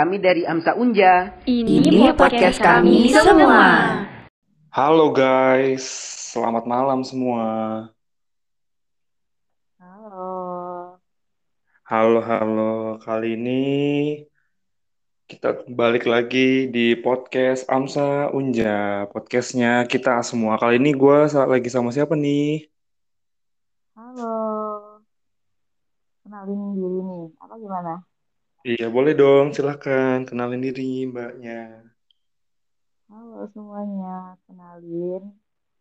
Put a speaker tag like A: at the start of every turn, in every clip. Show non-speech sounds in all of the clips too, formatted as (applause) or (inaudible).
A: Kami dari Amsa Unja.
B: Ini podcast kami semua.
C: Halo guys, selamat malam semua.
D: Halo.
C: Halo, halo. Kali ini kita balik lagi di podcast Amsa Unja. Podcastnya kita semua. Kali ini gue lagi sama siapa nih?
D: Halo. Kenalin diri nih. Apa gimana?
C: Iya, boleh dong. Silahkan kenalin diri mbaknya.
D: Halo semuanya. Kenalin.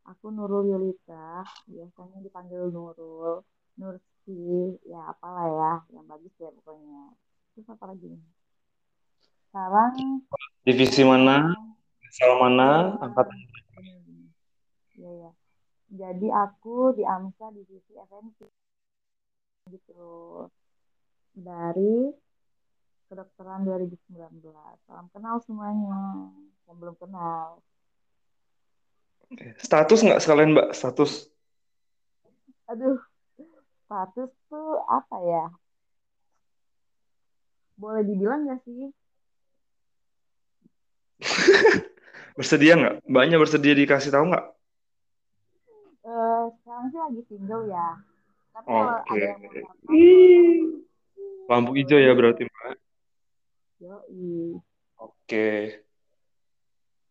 D: Aku Nurul Yulita. Biasanya dipanggil Nurul. Nursi. Ya apalah ya. Yang bagus ya pokoknya. Terus apa lagi nih? Sekarang.
C: Divisi mana? Asal mana?
D: Ya,
C: Angkatan
D: Iya, ya. Jadi aku di AMSA divisi FNP. Gitu. Dari kedokteran 2019. Salam kenal semuanya. Yang belum kenal.
C: Status nggak sekalian mbak? Status.
D: Aduh, status tuh apa ya? Boleh dibilang gak sih? (laughs)
C: Bersedia nggak? Mbaknya bersedia dikasih tahu nggak?
D: Eh, sekarang sih lagi single ya. Tapi kalau
C: Oke.
D: ada yang mau datang,
C: Ih, Lampu hijau ya berarti mbak.
D: Yoi.
C: Oke.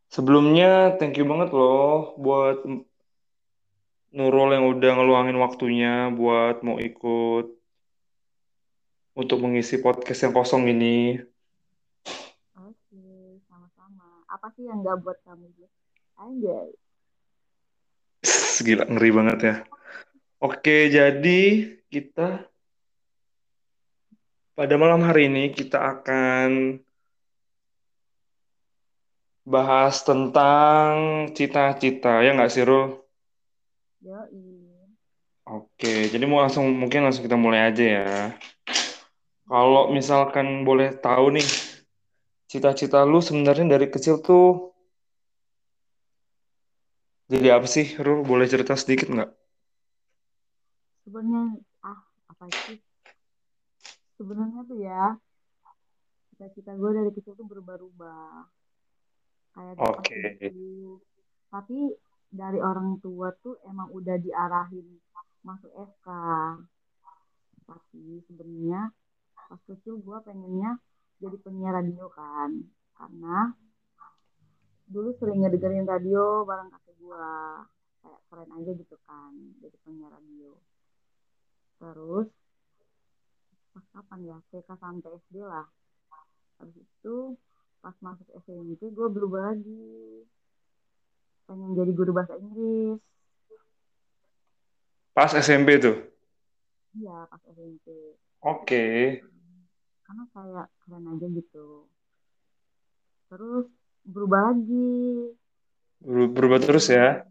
C: Sebelumnya thank you banget loh buat Nurul yang udah ngeluangin waktunya buat mau ikut untuk mengisi podcast yang kosong ini.
D: Oke, sama-sama. Apa sih yang gak buat kamu? Anjay.
C: Gila, ngeri banget ya. Oke, jadi kita pada malam hari ini kita akan bahas tentang cita-cita, ya nggak sih, Rul?
D: Yoi.
C: Oke, jadi mau langsung mungkin langsung kita mulai aja ya. Kalau misalkan boleh tahu nih, cita-cita lu sebenarnya dari kecil tuh jadi apa sih, Rul? Boleh cerita sedikit nggak?
D: Sebenarnya, ah, apa sih? Sebenarnya tuh ya, cita-cita gue dari kecil tuh berubah-ubah. Kayak
C: Oke.
D: gitu. Tapi dari orang tua tuh emang udah diarahin masuk FK. Tapi sebenarnya pas kecil gue pengennya jadi penyiar radio kan. Karena dulu sering ngedengerin radio bareng kakek gue. Kayak keren aja gitu kan, jadi penyiar radio. Terus pas kapan ya TK sampai SD lah habis itu pas masuk SMP gue berubah lagi pengen jadi guru bahasa Inggris
C: Pas SMP tuh.
D: iya pas SMP
C: Oke.
D: karena kayak keren aja gitu terus berubah lagi
C: Ber- Berubah terus ya.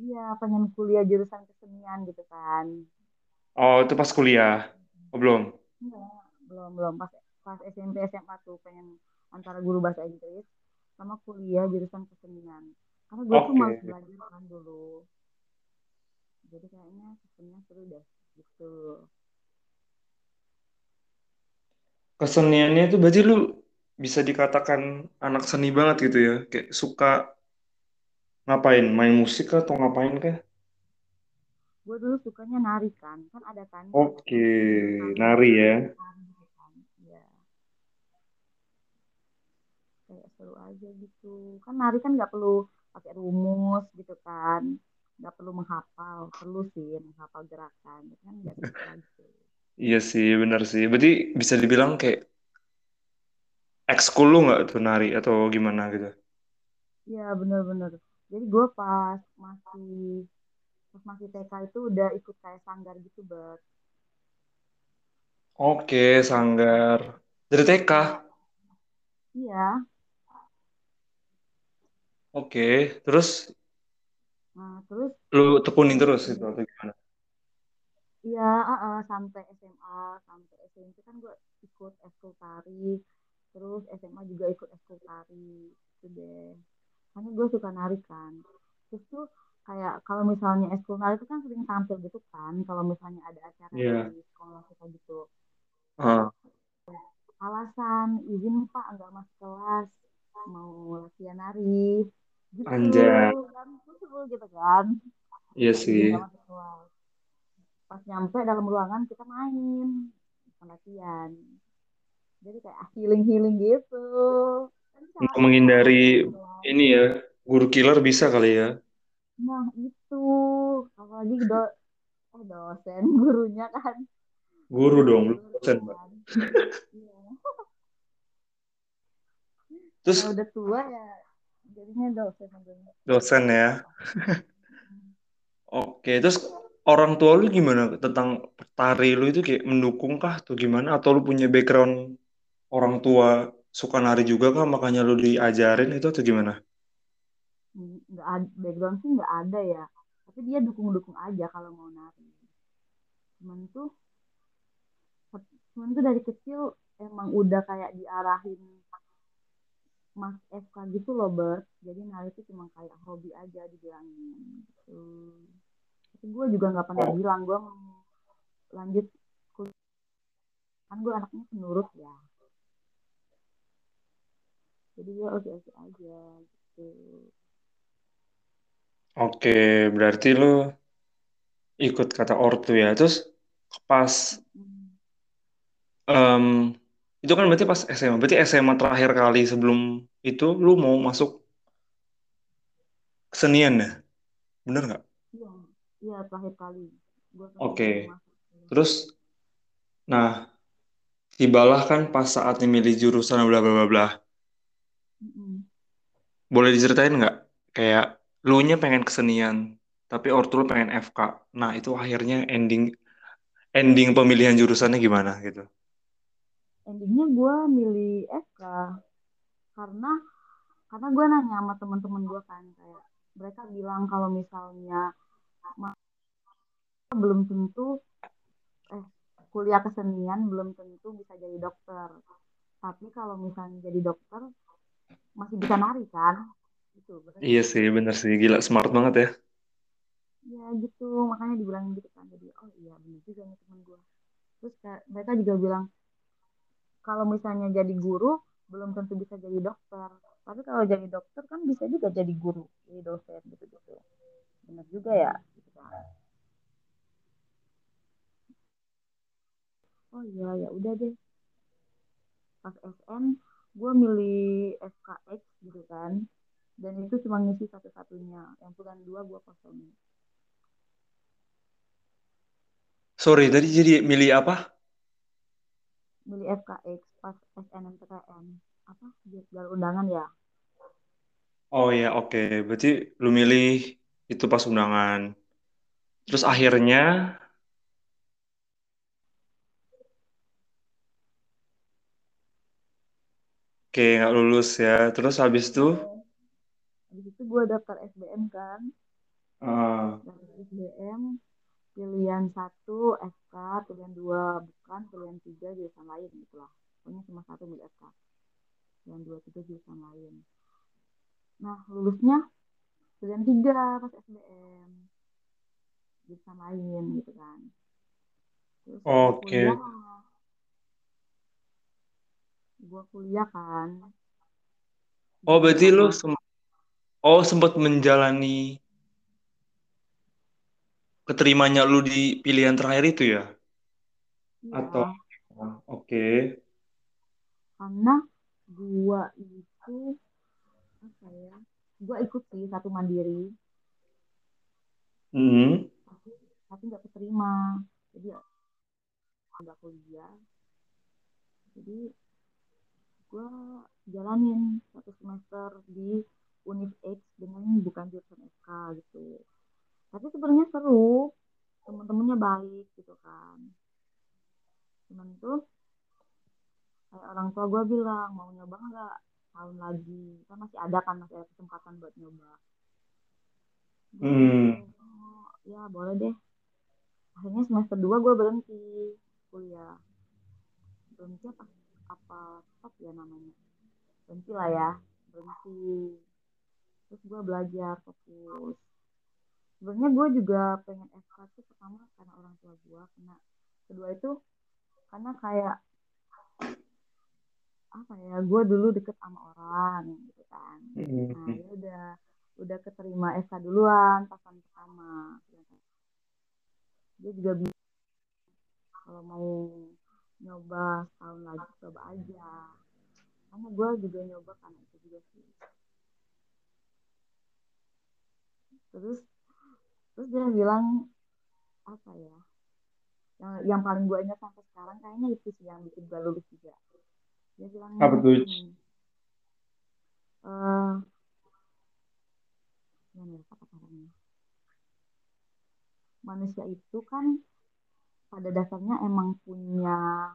D: iya pengen kuliah jurusan kesenian gitu kan
C: Oh, itu pas kuliah. Oh, belum.
D: Enggak, belum belum pas pas SMP SMA tuh pengen antara guru bahasa Inggris sama kuliah jurusan kesenian karena gue tuh malas belajar kan dulu jadi kayaknya kesenian seru deh gitu
C: Keseniannya itu berarti lu bisa dikatakan anak seni banget gitu ya. Kayak suka ngapain? Main musik atau ngapain kah?
D: Gue dulu sukanya nari kan kan ada kan
C: Oke,
D: jurusan
C: nari ya.
D: nari gitu kan ya kayak seru aja gitu kan nari kan nggak perlu pakai rumus gitu kan nggak perlu menghafal perlu sih menghafal gerakan itu kan nggak (laughs) gitu
C: Iya sih, benar sih. Berarti bisa dibilang kayak ekskul lu nggak tuh nari atau gimana gitu?
D: Iya bener-bener. Jadi gue pas masih pas masih TK itu udah ikut kayak sanggar gitu, Bet.
C: Oke, sanggar. Dari TK.
D: Iya.
C: Oke, terus
D: Nah, terus
C: lu tekunin terus gitu atau gimana?
D: iya ah, ah, sampai SMA, sampai SMP kan gue ikut eskul tari. Terus SMA juga ikut eskul tari. Gitu deh. Karena gue suka nari kan. Terus tuh kayak kalau misalnya eskul nari itu kan sering tampil gitu kan. Kalau misalnya ada acara
C: Iya.
D: di sekolah kita gitu.
C: Ah,
D: Kalah alasan izin pak nggak masuk kelas mau latihan nari gitu
C: Anjay.
D: kan gitu kan
C: Iya sih.
D: pas nyampe dalam ruangan kita main latihan jadi kayak healing healing gitu kan
C: Untuk
D: capek
C: menghindari
D: kelas.
C: ini ya, guru killer bisa kali ya.
D: Nah itu apalagi do eh dosen (laughs) gurunya kan
C: Guru dong, dosen, Mbak.
D: kan. (laughs) Iya. (laughs)
C: Terus
D: Kalau udah tua ya jadinya dosen
C: dosen ya. Oke, terus orang tua lu gimana tentang tari lu itu kayak mendukung kah atau gimana? Atau lu punya background orang tua suka nari juga kah makanya lu diajarin itu atau gimana?
D: Nggak ada background sih nggak ada ya. Tapi dia dukung-dukung aja kalau mau nari. Cuman tuh cuman tuh dari kecil emang udah kayak diarahin mas FK gitu loh Bert. Jadi nari itu cuma kayak hobi aja dibilangin gitu. Tapi gue juga nggak pernah
C: Oh.
D: bilang gue mau lanjut kan gue anaknya penurut ya. Jadi gue oke oke aja gitu
C: Oke, berarti lu ikut kata ortu ya. Terus pas em, itu kan berarti pas SMA. Berarti SMA terakhir kali sebelum itu lu mau masuk kesenian ya? Bener nggak?
D: Iya, iya terakhir kali gue
C: Oke. Terus, nah, tibalah kan pas saatnya milih jurusan bla bla bla. Boleh diceritain nggak? Kayak lu nya pengen kesenian, tapi ortu lu pengen FK. Nah, itu akhirnya ending ending pemilihan jurusannya gimana gitu?
D: Endingnya gue milih FK karena karena gue nanya sama teman-teman gue kan kayak mereka bilang kalau misalnya belum tentu eh kuliah kesenian belum tentu bisa jadi dokter. Tapi kalau misalnya jadi dokter masih bisa nari kan? Gitu, bener
C: Iya sih, bener sih. Gila, smart banget ya.
D: Ya gitu, makanya dibilangin gitu kan. Jadi oh iya bener juga nih teman gue. Terus kayak mereka juga bilang kalau misalnya jadi guru belum tentu bisa jadi dokter. Tapi kalau jadi dokter kan bisa juga jadi guru, jadi dosen gitu-gitu. Benar juga ya. Gitu kan. Oh iya ya udah deh. Pas SM gue milih FKX gitu kan. Dan itu cuma ngisi satu-satunya. Yang bulan dua gue kosongin.
C: Sorry, tadi jadi milih apa?
D: Milih FKX pas SNMPTN. Apa? Jalur undangan ya.
C: Oh ya, oke. Berarti lu milih itu pas undangan. Terus akhirnya, oke, nggak lulus ya. Terus habis itu,
D: Habis itu gue daftar SBM kan.
C: eh,
D: Daftar SBM pilihan satu FK, pilihan dua bukan, pilihan tiga jurusan lain gitu lah. Pokoknya cuma satu milih FK. Pilihan dua tiga jurusan lain. Nah lulusnya pilihan tiga pas SBM jurusan lain gitu kan. Terus
C: oke.
D: kuliah, gue kuliah kan.
C: Oh, berarti lu sem- oh sempat menjalani keterimanya lu di pilihan terakhir itu ya? Atau,
D: iya
C: oke.
D: karena gua itu apa ya? Gua ikut sih satu mandiri
C: Hmm.
D: tapi tapi nggak keterima jadi nggak kuliah jadi gue jalanin satu semester di Univ X dengan bukan jurusan FK gitu. Tapi sebenarnya seru. Temen-temennya baik gitu kan. Cuman tuh kayak orang tua gue bilang mau nyoba nggak tahun lagi? Kan masih ada kan masih ada kesempatan buat nyoba.
C: Hmm.
D: oh, ya boleh deh. Akhirnya semester 2 gue berhenti kuliah. Berhenti apa? Apa? Stop ya namanya. Berhenti lah ya. Berhenti terus gue belajar fokus. Sebenarnya gue juga pengen FK tuh pertama karena orang tua gue karena kedua itu karena kayak apa ya gue dulu deket sama orang gitu kan.
C: Hmm.
D: nah dia udah udah keterima SK duluan pasan pertama. Dia juga bisa kalau mau nyoba tahun lagi coba aja. Karena gue juga nyoba kan itu juga sih terus terus dia bilang apa ya yang yang paling gue ingat sampai sekarang kayaknya itu sih yang bikin gue lulus juga dia bilang
C: Apa tuh?
D: gimana kata-katanya manusia itu kan pada dasarnya emang punya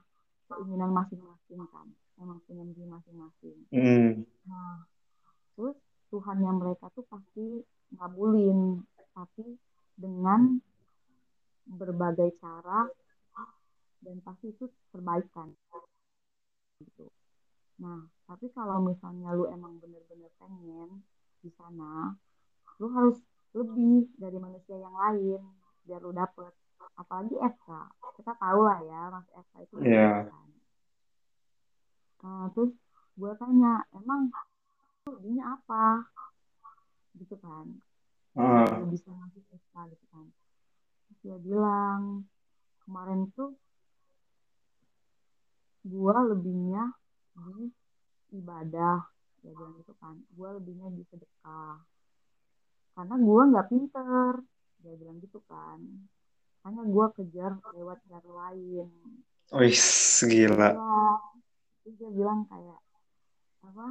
D: keinginan masing-masing kan emang punya mimpi masing-masing
C: Hmm.
D: nah terus Tuhannya mereka tuh pasti ngabulin. Tapi dengan berbagai cara dan pasti itu perbaikan gitu. Nah tapi kalau misalnya lu emang bener-bener pengen di sana lu harus lebih dari manusia yang lain biar lu dapet. Apalagi FK kita tahu lah ya mas FK itu
C: Iya.
D: kan? Nah terus gue tanya emang lu ininya apa gitu kan. Lu bisa masuk FK gitu kan. Terus dia bilang kemarin tuh gue lebihnya di ibadah. Dia bilang gitu kan. Gue lebihnya di sedekah. Karena gue nggak pinter. Dia bilang gitu kan. Hanya gue kejar lewat cara lain.
C: Wih, gila.
D: bilang terus dia bilang kayak apa?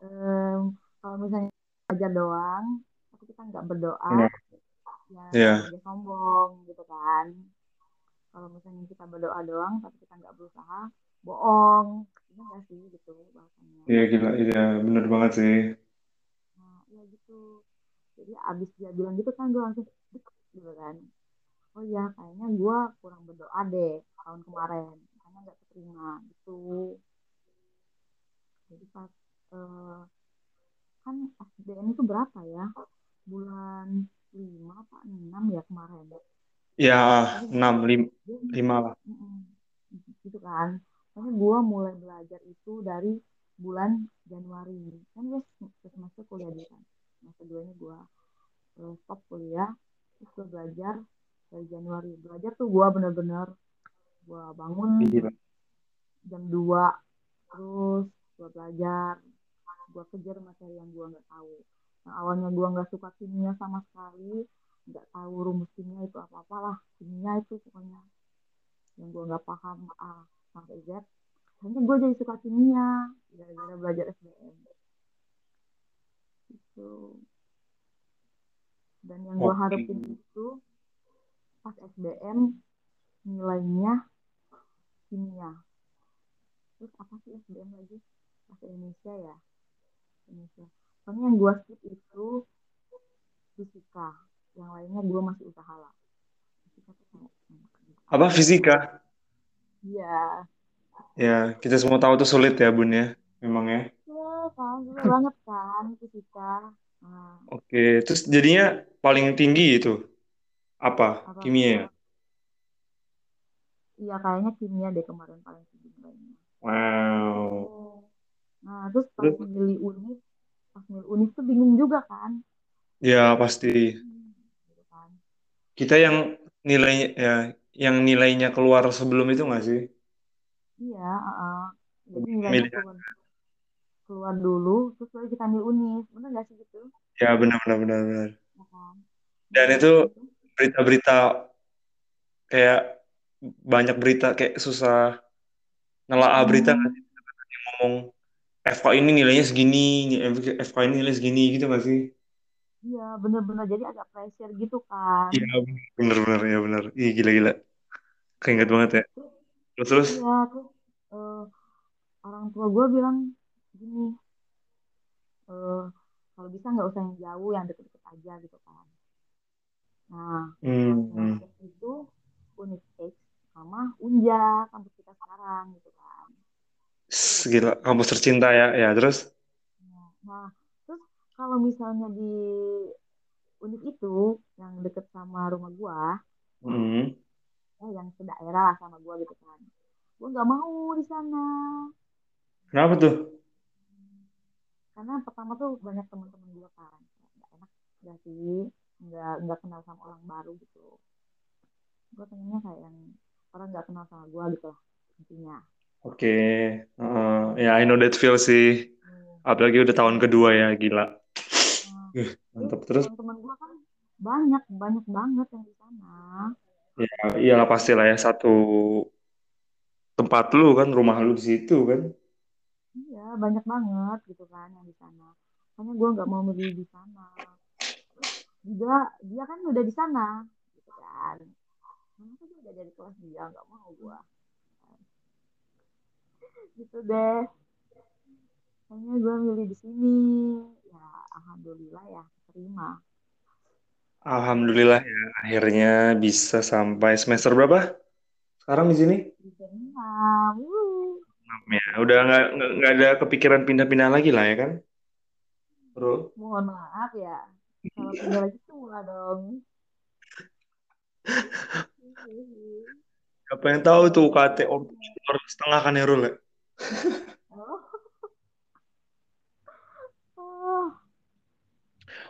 D: Em, kalau misalnya belajar doang tapi kita nggak berdoa
C: Iya.
D: ya
C: Iya.
D: aja sombong gitu kan kalau misalnya kita berdoa doang tapi kita nggak berusaha bohong ini nggak sih gitu bahasanya
C: Iya, gila. Iya, bener banget sih.
D: nah ya gitu jadi abis dia bilang gitu kan gue langsung gitu kan oh ya kayaknya gue kurang berdoa deh tahun kemarin makanya nggak keterima gitu jadi pas eh, kan SBM itu berapa ya? Bulan lima apa enam ya kemarin?
C: Ya,
D: Jadi
C: enam, lima lah.
D: Gitu kan. Makanya gue mulai belajar itu dari bulan Januari. Kan gue semester kuliah dulu kan. Semester dua ini gue eh, stop kuliah. Terus gue belajar dari Januari. Belajar tuh gue bener-bener gue bangun
C: Gila.
D: jam 2 terus gue belajar gue kejar materi yang gue nggak tahu. Yang awalnya gue nggak suka kimia sama sekali nggak tahu rumus kimia itu apa apalah kimia itu pokoknya yang gue nggak paham A sampai Z. Akhirnya gue jadi suka kimia gara-gara belajar SBM itu dan yang gue
C: Oke.
D: harapin itu pas SBM nilainya kimia. Terus apa sih SBM lagi? Bahasa Indonesia ya Indonesia soalnya yang gue skip itu fisika yang lainnya gue masih usaha lah fisika tuh kayak
C: Apa fisika?
D: iya
C: Ya, kita semua tahu tuh sulit ya, Bun ya. Memang ya.
D: ya kan susah banget kan fisika nah
C: Oke, terus jadinya paling tinggi itu apa?
D: apa
C: Kimia ya?
D: iya kayaknya kimia deh kemarin paling tinggi nilainya
C: Wow.
D: Nah terus pas
C: Terus?
D: milih univ pas milih univ tuh bingung juga kan
C: Ya, pasti.
D: Hmm, gitu kan
C: Kita yang nilainya ya, yang nilainya keluar sebelum itu nggak sih?
D: iya uh-uh. jadi nilainya keluar keluar dulu terus baru kita milih univ bener gak sih gitu
C: Ya, benar benar benar benar. Dan itu berita-berita kayak banyak berita kayak susah nelaah berita nggak
D: hmm,
C: sih? Ngomong FK ini nilainya segini, FK ini nilainya segini gitu nggak sih?
D: iya bener-bener jadi agak pressure gitu kan
C: Iya, bener-bener ya bener. Ih, gila-gila. Keinget banget ya.
D: terus
C: Terus
D: iya terus eh, orang tua gue bilang gini eh, kalau bisa nggak usah yang jauh yang deket-deket aja gitu kan nah
C: Hmm.
D: deket itu Unit X sama Unja kampus kita sekarang gitu kan
C: Gila, kampus tercinta ya. Ya, terus?
D: nah terus kalau misalnya di unit itu yang deket sama rumah gua
C: Hmm.
D: eh yang sedaerah lah sama gua gitu kan gua nggak mau di sana
C: Kenapa tuh?
D: karena pertama tuh banyak teman-teman gue kan nggak enak gak sih nggak nggak kenal sama orang baru gitu gue pengennya kayak yang orang nggak kenal sama gue gitu lah intinya
C: Oke, Heeh. ya I know that feel sih.
D: Hmm.
C: Apalagi udah tahun kedua ya, gila. Uh, mantap. Terus
D: teman-teman gue kan banyak banyak banget yang di sana
C: ya iyalah pastilah ya satu tempat lu kan, rumah lu di situ kan.
D: iya banyak banget gitu kan yang di sana makanya gue nggak mau milih di sana juga dia kan udah di sana gitu kan Kenapa sih udah dari kelas dia nggak mau gue gitu deh Kayaknya gue milih di sini. Ya, alhamdulillah ya, terima.
C: Alhamdulillah ya, akhirnya bisa sampai semester berapa? Sekarang di sini? Enam ya. Udah nggak nggak nggak ada kepikiran pindah-pindah lagi lah ya kan, bro?
D: Mohon maaf ya. Kalau pindah lagi tua dong. (laughs)
C: Apa yang tahu tuh UKT or setengah kan ya, Rul ya?
D: Oh. (laughs) Oh.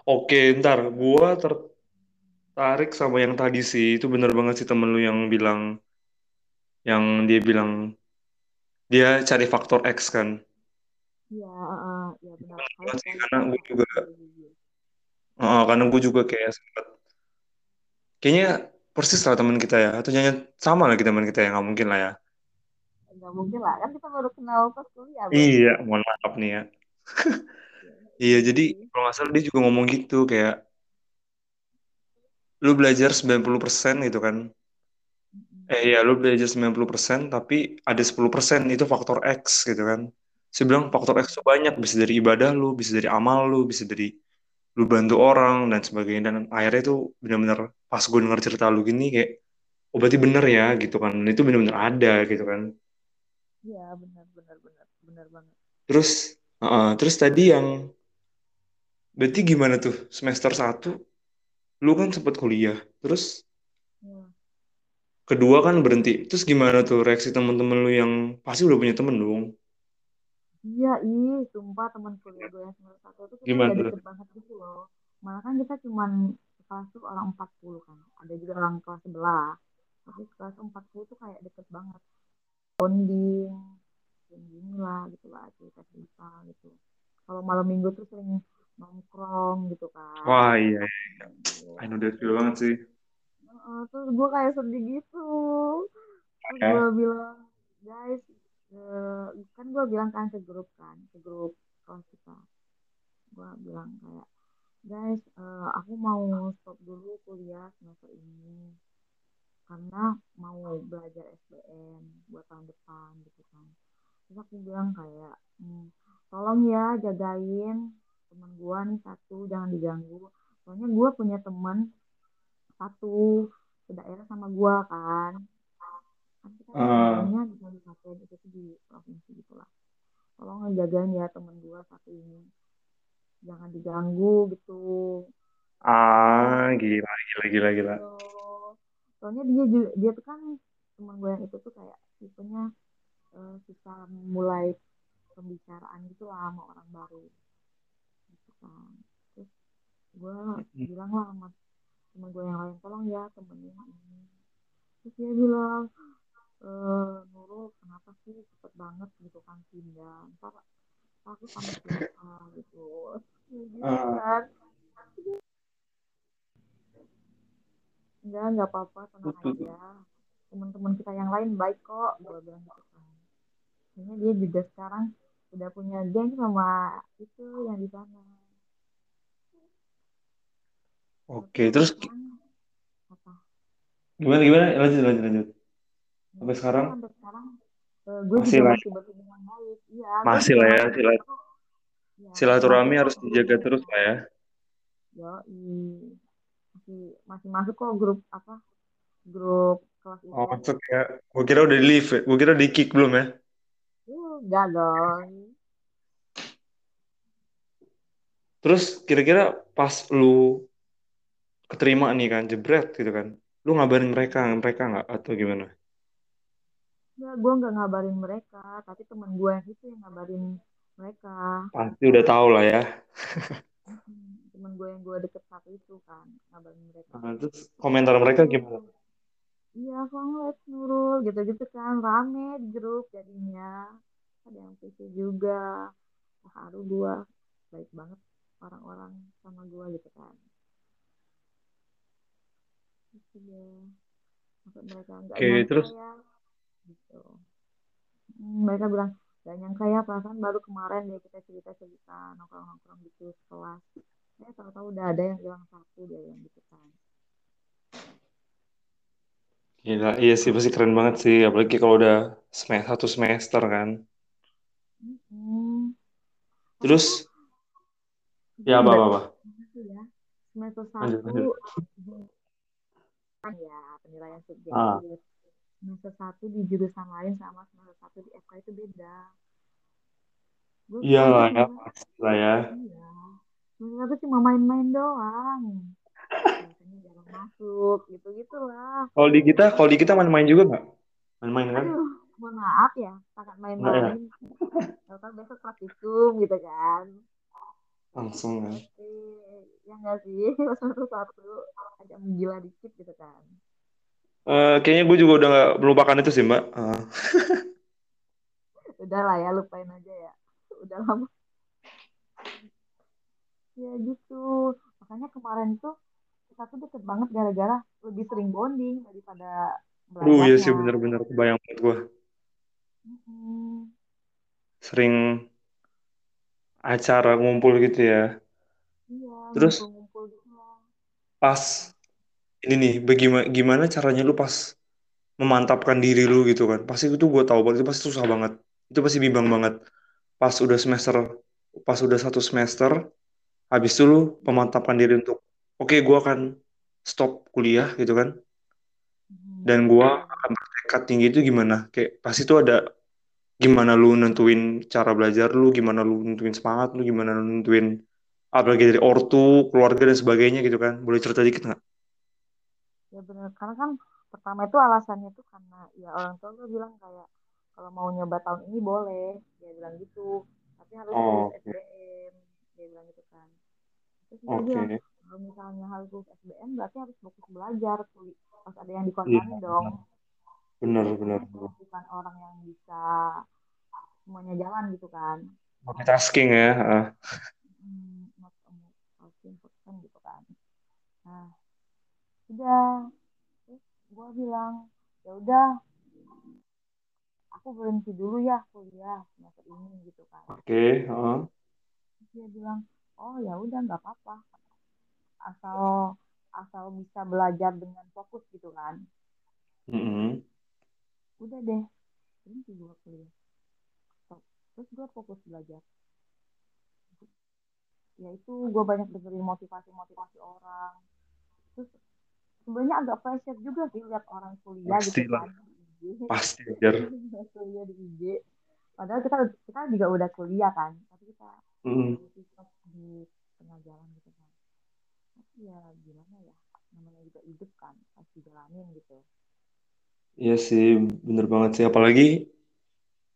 C: Oke, ntar gua tertarik sama yang tadi sih. Itu bener banget sih temen lu yang bilang, yang dia bilang dia cari faktor X kan.
D: Iya, eh, ya benar.
C: Bener sih, karena
D: kan
C: gue juga. Heeh, karena gue juga kayak sempet, kayaknya persis lah teman kita ya. Atau jangan sama lagi teman kita ya, nggak mungkin lah ya.
D: Nggak mungkin lah, kan kita baru kenal pas kuliah, Bro.
C: Iya, mohon maaf nih ya. (laughs) Iya, jadi kalau nggak salah dia juga ngomong gitu kayak lu belajar 90% gitu kan. Eh ya, lu belajar 90% tapi ada 10% itu faktor X gitu kan. Saya bilang faktor X itu banyak, bisa dari ibadah lu, bisa dari amal lu, bisa dari lu bantu orang dan sebagainya. Dan akhirnya itu benar-benar pas gue denger cerita lu gini kayak, oh berarti bener ya gitu kan. Dan itu benar-benar ada gitu kan.
D: Iya, benar, benar, benar, benar banget.
C: Terus, uh, terus tadi yang, berarti gimana tuh semester 1, lu kan sempat kuliah. Terus
D: Iya.
C: kedua kan berhenti. Terus gimana tuh reaksi teman-teman lu yang pasti udah punya temen dong?
D: Iya, ih, sumpah teman kuliah gue yang semester satu tuh kita
C: Gimana
D: deket banget gitu loh. Malah kan kita cuman kelas tuh orang 40 kan. Ada juga orang kelas sebelah. Tapi kelas 40 tuh kayak deket banget. Bonding, gini lah gitu lah, cerita-cerita gitu. Kalau malam minggu tuh sering nongkrong gitu kan.
C: Wah iya, iya.
D: Gitu.
C: I know that feel banget sih.
D: Heeh, terus gue kayak sedih gitu. Terus
C: Ya.
D: gue bilang, guys, eh, kan gue bilang kan ke grup kan, ke grup kita. Gue bilang kayak, guys, eh, aku mau stop dulu kuliah semester ini. Karena mau belajar SBM buat tahun depan gitu kan. Terus aku bilang kayak, "Hmm, tolong ya jagain teman gue nih satu, jangan diganggu. Soalnya gue punya teman satu sedaerah sama gue kan. Tinggalnya di kabupaten itu di provinsi gitu lah. Tolong ngejagain ya teman gue satu ini. Jangan diganggu gitu.
C: ah, gila, gila, gila, gila.
D: Gitu. Soalnya dia dia tuh kan teman gue yang itu tuh kayak tipenya eh, susah mulai pembicaraan gitu lah sama orang baru gitu kan. Terus gue bilang lah sama temen gue yang lain tolong ya temenin ini. Terus dia bilang eh Nurul kenapa sih cepet banget gitu kan pindah? Ntar aku sama siapa gitu. Gitu kan enggak enggak apa-apa tenang aja. Teman-teman kita yang lain baik kok gue bilang gitu kan. Kayaknya dia juga sekarang udah punya geng sama itu yang di sana.
C: Oke, terus
D: apa?
C: gimana, gimana? Lanjut, lanjut, lanjut. Sampai sekarang
D: sampai sekarang eh, gue
C: masih
D: juga
C: lah,
D: masih berhubungan baik iya
C: masih lah ya, silat,
D: ya masih
C: silaturahmi harus dijaga terus lah ya.
D: yo masih masih masuk kok grup apa grup kelas
C: Oh, masuk ya. Gue kira udah di leave ya. Gue kira di kick belum ya.
D: uh, enggak dong
C: Terus kira-kira pas lu keterima nih kan, jebret gitu kan. Lu ngabarin mereka, mereka nggak atau gimana?
D: Enggak, gue nggak ngabarin mereka, tapi temen gue yang itu yang ngabarin mereka.
C: Pasti udah tahu lah ya.
D: Temen gue yang gue deket satu itu kan, ngabarin mereka.
C: Nah, terus komentar mereka gimana?
D: Iya, congrats Nurul, gitu-gitu kan, rame di grup jadinya. Ada yang PC juga, haru gue, baik banget orang-orang sama gue gitu kan. Gitu deh. Sampai mereka nggak
C: Oke,
D: nyangka
C: terus
D: ya, gitu. Hmm, mereka bilang, gak nyangka ya perasaan baru kemarin deh kita cerita-cerita nongkrong-nongkrong gitu sekelas. Eh, tahu-tahu udah ada yang hilang satu dia yang gitu kan.
C: gila, iya sih pasti keren banget sih, apalagi kalau udah semester satu semester kan.
D: Hmm.
C: Terus ya apa apa
D: ya semester satu
C: lanjut.
D: kan (laughs) ya penilaian
C: Ah,
D: subjektif semester satu di jurusan lain sama semester satu di FK itu beda gue
C: iyalah
D: tuh
C: ya pasti lah ya.
D: iya semester satu cuma main-main doang biasanya jarang masuk gitu gitulah
C: Kalau di kita, kalau di kita main-main juga nggak? Main-main kan?
D: aduh mohon maaf ya sangat
C: Enggak ya?
D: main-main Tahu-tahu besok praktikum gitu kan
C: Langsung kan?
D: ya nggak sih (laughs) semester satu agak menggila dikit gitu kan
C: Eh, kayaknya gue juga udah nggak melupakan itu sih Mbak. Ah, (laughs)
D: udah lah ya lupain aja ya (laughs) udah lama ya gitu makanya kemarin tuh kita tuh deket banget gara-gara lebih sering bonding daripada
C: aduh iya sih
D: belajarnya
C: bener-bener kebayang banget gue.
D: Mm-mm.
C: Sering acara ngumpul gitu ya.
D: iya
C: Terus
D: ngumpul-ngumpul gitu lah
C: pas ini nih, bagaimana gimana caranya lu pas memantapkan diri lu gitu kan? Pasti itu gue tahu banget itu pasti susah banget. Itu pasti bimbang banget. Pas udah semester, pas udah satu semester, habis itu lu memantapkan diri untuk, oke gue akan stop kuliah gitu kan?
D: Mm,
C: Dan gue akan bertekad tinggi itu gimana? Kayak pasti itu ada gimana lu nentuin cara belajar lu, gimana lu nentuin semangat lu, gimana lu nentuin apalagi dari ortu, keluarga dan sebagainya gitu kan. Boleh cerita dikit nggak?
D: Ya benar karena kan pertama itu alasannya tuh karena ya orang tua gue bilang kayak kalau mau nyoba tahun ini boleh dia bilang gitu. Tapi harus lulus
C: Oh, oke.
D: SBM dia bilang gitu kan. Terus gue bilang
C: Oke.
D: kalau misalnya harus lulus SBM berarti harus fokus belajar kuliah. Harus ada yang
C: Iya,
D: dikorbanin dong.
C: Benar, benar,
D: bukan orang yang bisa semuanya jalan gitu kan.
C: Multitasking ya.
D: hmm, a multitasking gitu kan. Nah udah terus gue bilang ya udah aku berhenti dulu ya kuliah semester ini gitu kan
C: Oke. heeh.
D: terus dia bilang oh ya udah nggak apa-apa asal asal bisa belajar dengan fokus gitu kan
C: Mm-mm.
D: udah deh berhenti gue kuliah terus gue fokus belajar ya itu gue banyak dengerin motivasi-motivasi orang terus sebenarnya agak pressure juga sih lihat orang kuliah gitu
C: Pastilah.
D: kan di IG
C: Pasti, Jar. (laughs)
D: kuliah di IG padahal kita kita juga udah kuliah kan tapi kita
C: Mm.
D: di tengah jalan gitu kan tapi ya gimana ya namanya juga hidup kan pasti jalanin gitu
C: Iya sih, bener banget sih. Apalagi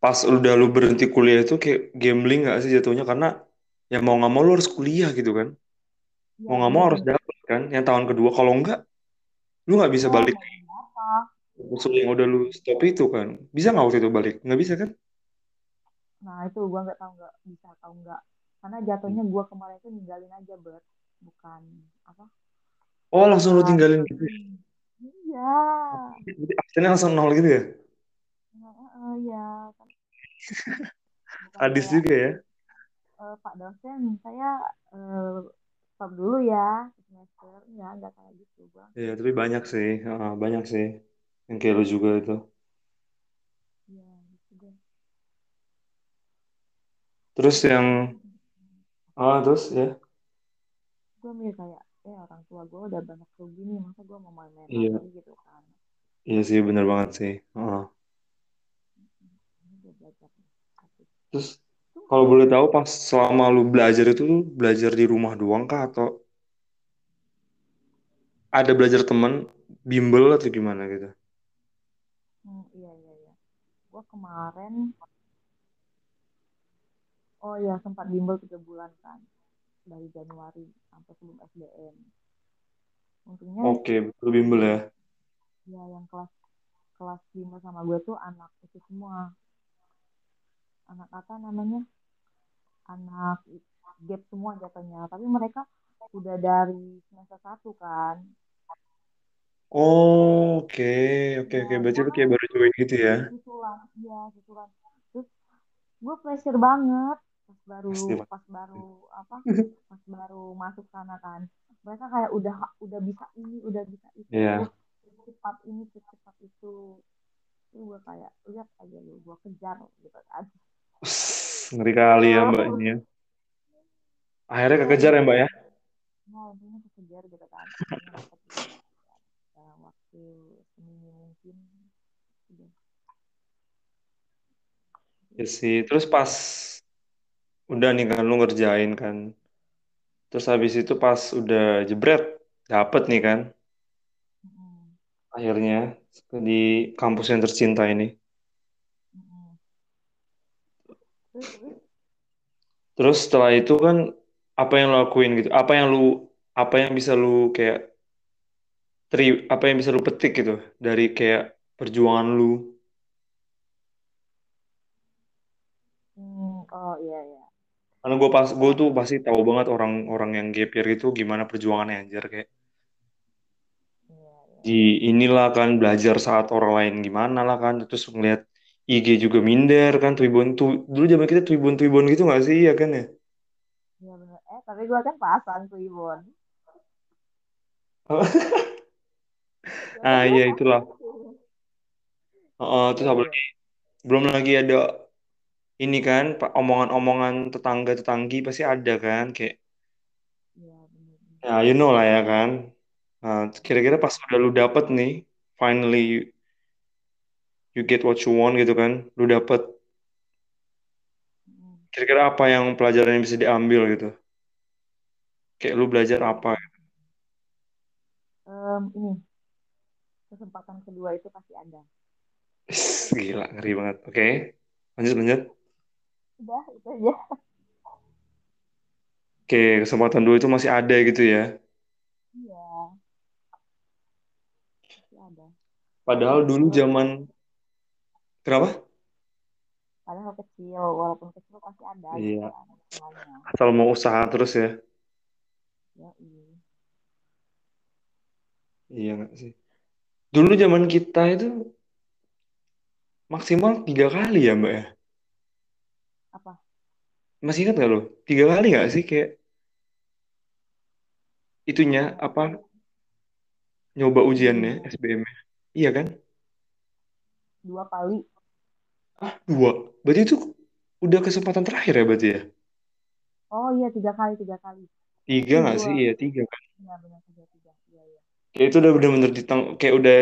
C: pas udah lu berhenti kuliah itu kayak gambling gak sih jatuhnya? Karena ya mau nggak mau lu harus kuliah gitu kan.
D: ya
C: Mau nggak mau harus dapet kan. Yang tahun kedua kalau enggak, lu nggak bisa
D: ya
C: balik usul yang udah lu stop itu kan. Bisa nggak waktu itu balik? Nggak bisa kan?
D: nah itu gua nggak tahu nggak bisa tahu nggak karena jatuhnya gua kemarin itu ninggalin aja ber bukan apa
C: Oh langsung lu
D: bukan
C: tinggalin gitu. ya?
D: iya
C: Jadi absennya langsung nol gitu ya?
D: Nah, eh, eh, ya kan kayak
C: juga ya?
D: eh, Pak dosen saya eh, stop dulu ya semester ya nggak kayak gitu gua
C: Iya, tapi banyak sih. Ah, banyak sih. Yang kayak lu juga itu.
D: ya gitu deh
C: Terus yang, ah terus ya?
D: gue mikir kayak eh orang tua gue udah banyak rugi nih masa gue mau main-main
C: Iya,
D: lagi gitu kan
C: iya sih bener banget sih.
D: Asik.
C: Terus kalau boleh tahu pas selama lu belajar itu lu belajar di rumah doang kah? Atau ada belajar temen bimbel atau gimana gitu?
D: hmm, iya iya iya. Gue kemarin oh ya sempat bimbel tiga bulan kan dari Januari sampai sebelum SBM untungnya
C: Oke, betul bimbel ya.
D: ya yang kelas kelas bimbel sama gue tuh anak itu semua. Anak apa namanya anak gap semua jatuhnya. Tapi mereka udah dari semester satu kan.
C: Oh, oke, oke,
D: ya
C: oke. Berarti lu kayak baru join gitu ya?
D: susulan ya susulan terus gue pressure banget pas baru
C: Pasti,
D: pas baru (laughs) apa pas baru masuk sana kan. Mereka kayak udah udah bisa ini udah bisa itu.
C: Iya.
D: cepat ini cepat itu. Itu gue kayak lihat aja lu gue kejar gitu kan
C: ngeri kali ya Mbak ini ya. Akhirnya kekejar ya Mbak ya?
D: nah intinya kejar gitu kan waktu seminggu mungkin
C: Ya sih. Terus pas udah nih kan lu ngerjain kan. Terus habis itu pas udah jebret dapet nih kan akhirnya di kampus yang tercinta ini.
D: mm-mm. terus terus
C: Terus setelah itu kan apa yang lu lakuin gitu? Apa yang lu apa yang bisa lu kayak tri apa yang bisa lu petik gitu dari kayak perjuangan lu?
D: hmm, oh iya iya
C: Karena gue pas gue tuh pasti tahu banget orang-orang yang gap year itu gimana perjuangannya anjir kayak
D: iya iya
C: di inilah kan belajar saat orang lain gimana lah kan terus ngeliat IG juga minder kan Tribun tuh dulu zaman kita Tribun Tribun gitu nggak sih? Ya kan ya?
D: Iya bener. Eh tapi gue kan ya kan (laughs)
C: ah iya itulah.
D: Iya
C: terus apalagi belum lagi ada ini kan omongan-omongan tetangga tetanggi pasti ada kan kayak
D: iya bener bener
C: ya you know lah ya kan. Nah, kira-kira pas udah lu dapet nih finally you, get what you want gitu kan. Lu dapet kira-kira apa yang pelajaran yang bisa diambil gitu. Kayak lu belajar apa
D: Em, ini. Kesempatan kedua itu pasti ada.
C: Gila ngeri banget. Oke lanjut lanjut.
D: Udah itu aja.
C: Oke kesempatan dua itu masih ada gitu ya.
D: Iya. Pasti ada.
C: Padahal dulu
D: kecil
C: zaman kenapa?
D: Padahal kecil walaupun kecil pasti ada gitu
C: iya.
D: semuanya
C: asal mau usaha terus ya.
D: Ya iya
C: iya nggak sih? Dulu zaman kita itu maksimal tiga kali ya mbak ya?
D: Apa?
C: Masih ingat nggak lo? Tiga kali nggak sih kayak itunya
D: apa
C: nyoba ujiannya
D: ujiannya
C: SBM -nya. iya kan?
D: Dua kali
C: ah dua? Berarti itu udah kesempatan terakhir ya berarti ya?
D: Oh iya tiga kali tiga kali.
C: Tiga nggak sih? Iya tiga kan?
D: Iya benar tiga tiga. Iya iya.
C: Kayak itu udah bener-bener ditang kayak udah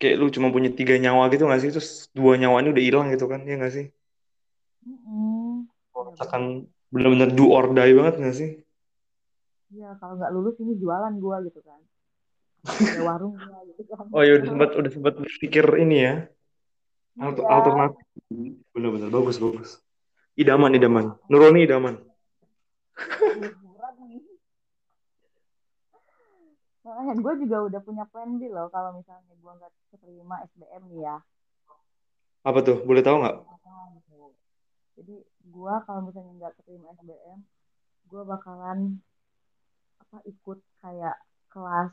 C: kayak lu cuma punya tiga nyawa gitu nggak sih? Terus dua nyawanya udah hilang gitu kan? Ya nggak sih?
D: Mm-mm. iya
C: akan bener-bener do or die banget nggak sih?
D: Iya kalau nggak lulus ini jualan gua gitu kan. (laughs) Ada warung gua gitu kan.
C: Oh ya udah sempat udah sempat berpikir ini ya Alter-
D: iya.
C: alternatif. Bener-bener bagus bagus. Idaman idaman. Nuroni idaman. (laughs)
D: Makanya gue juga udah punya plan B loh kalau misalnya gue nggak keterima SBM nih ya.
C: Apa tuh? Boleh tahu nggak?
D: Gitu. Jadi gue kalau misalnya nggak keterima SBM gue bakalan apa ikut kayak kelas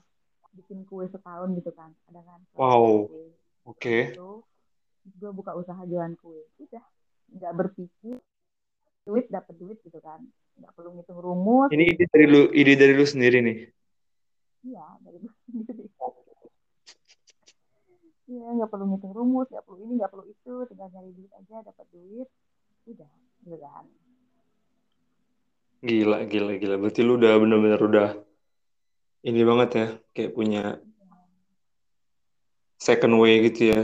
D: bikin kue setahun gitu kan. Ada kan?
C: Wow. Oke.
D: Itu gue buka usaha jualan kue. Udah nggak berpikir duit dapat duit gitu kan. Nggak perlu ngitung rumus.
C: Ini ide dari lu ide dari lu sendiri nih.
D: Iya dari gue (laughs) sendiri. Iya nggak perlu ngitung rumus nggak perlu ini nggak perlu itu. Tinggal nyari duit aja dapat duit. Udah gitu kan.
C: Gila gila gila. Berarti lu udah bener-bener udah ini banget ya kayak punya second way gitu ya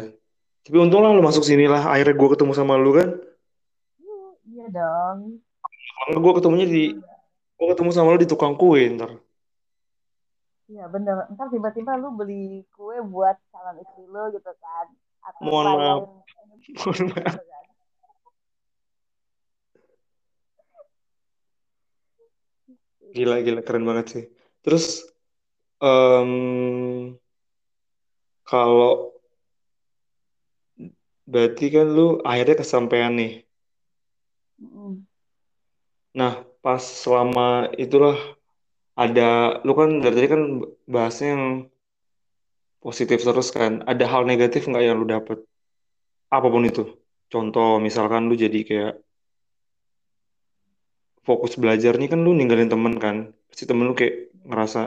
C: tapi untung lah lu masuk sini lah akhirnya gue ketemu sama lu kan.
D: Iya dong.
C: Karena gue ketemunya di gue ketemu sama lu di tukang kue ntar.
D: Iya bener. Ntar tiba-tiba lu beli kue buat calon istri lu gitu kan. Atau
C: mohon maaf. (laughs)
D: bayarin
C: Gila, gila, keren banget sih. Terus, em, kalau berarti kan lu akhirnya kesampaian nih. Nah, pas selama itulah ada, lu kan dari tadi kan bahasnya yang positif terus kan. Ada hal negatif nggak yang lu dapet? Apa pun itu. Contoh, misalkan lu jadi kayak fokus belajar nih kan lu ninggalin temen kan. Pasti temen lu kayak ngerasa,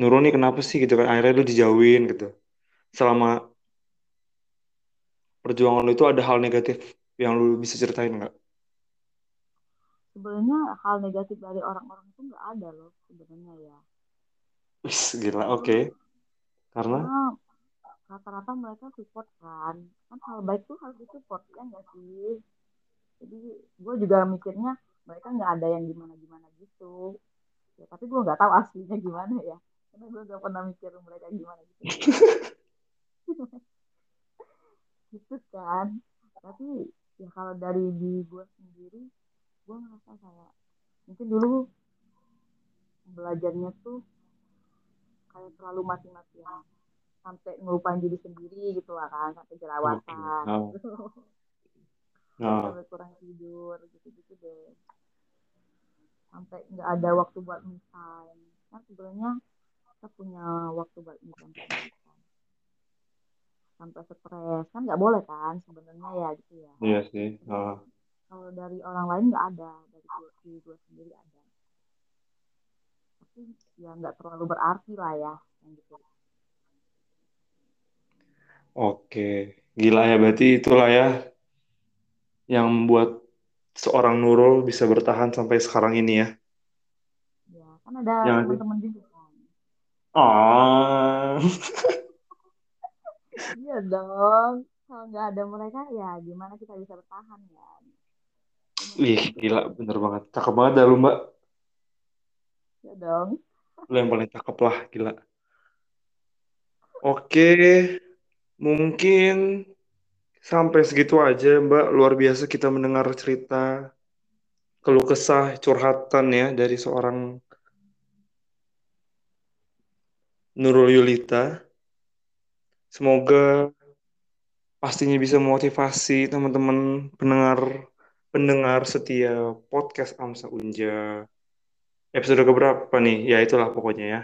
C: Nurul nih kenapa sih gitu kan. Akhirnya lu dijauhin gitu. Selama perjuangan lu itu ada hal negatif yang lu bisa ceritain nggak?
D: Sebenarnya hal negatif dari orang-orang itu nggak ada loh sebenarnya ya.
C: Wis, gila, oke. Karena,
D: karena rata-rata mereka support kan. Kan hal baik tuh harus disupport ya nggak sih? Jadi gue juga mikirnya mereka nggak ada yang gimana-gimana gitu. Ya, tapi gue nggak tahu aslinya gimana ya. Karena gue nggak pernah mikir mereka gimana gitu. (laughs) gitu kan. Tapi ya kalau dari di gue sendiri, gue ngerasa kayak mungkin dulu belajarnya tuh kayak terlalu mati-matian sampai ngelupain diri sendiri gitu lah kan sampai jerawatan.
C: Nah,
D: gitu
C: nah,
D: sampai kurang tidur gitu-gitu deh. Sampai nggak ada waktu buat me time. Kan sebenarnya kita punya waktu buat me time. Sampai stres kan nggak boleh kan sebenarnya ya gitu ya
C: iya sih. Nah,
D: kalau dari orang lain nggak ada dari diri gue sendiri ada tapi ya nggak terlalu berarti lah ya yang gitu
C: oke. Gila ya, berarti itulah ya yang membuat seorang Nurul bisa bertahan sampai sekarang ini ya.
D: ya kan ada teman-teman juga kan
C: Ah, (laughs)
D: iya dong kalau nggak ada mereka ya gimana kita bisa bertahan ya
C: ih, gila, bener banget. Cakep banget dah lu, Mbak.
D: ya dong
C: Lu yang paling cakep lah, gila. Oke, mungkin sampai segitu aja, Mbak. Luar biasa kita mendengar cerita keluh kesah, curhatan ya dari seorang Nurul Yulita. Semoga pastinya bisa memotivasi teman-teman pendengar pendengar setia podcast Amsa Unja. Episode keberapa nih? Ya itulah pokoknya ya.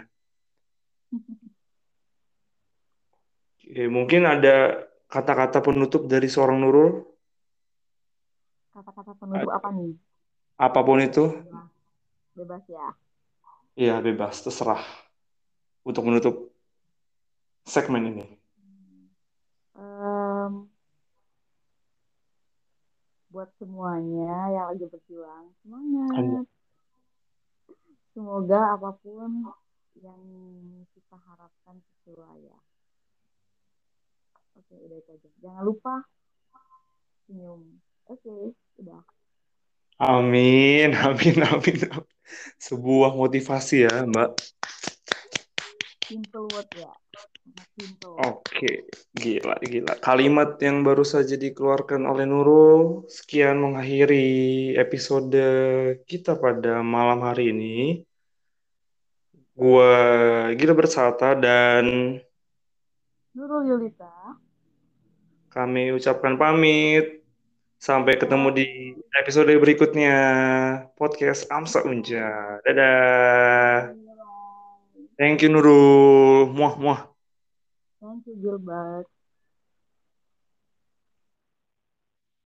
C: Oke, mungkin ada kata-kata penutup dari seorang Nurul,
D: kata-kata penutup apa nih
C: apa pun itu,
D: bebas bebas ya
C: ya bebas, terserah untuk menutup segmen ini.
D: Buat semuanya yang lagi berjuang semangat. Semoga apa pun yang kita harapkan sesuai ya. Oke udah itu aja. Jangan lupa senyum. Oke udah.
C: Amin, (laughs) amin, amin. Sebuah motivasi ya, Mbak.
D: simple word ya
C: Oke, gila, gila. Kalimat yang baru saja dikeluarkan oleh Nurul, sekian mengakhiri episode kita pada malam hari ini. Gua Gila Bersata dan
D: Nurul Yulita
C: kami ucapkan pamit. Sampai ketemu di episode berikutnya podcast Amsa Unja. Dadah. Thank you Nurul. Muah muah.
D: Gilbert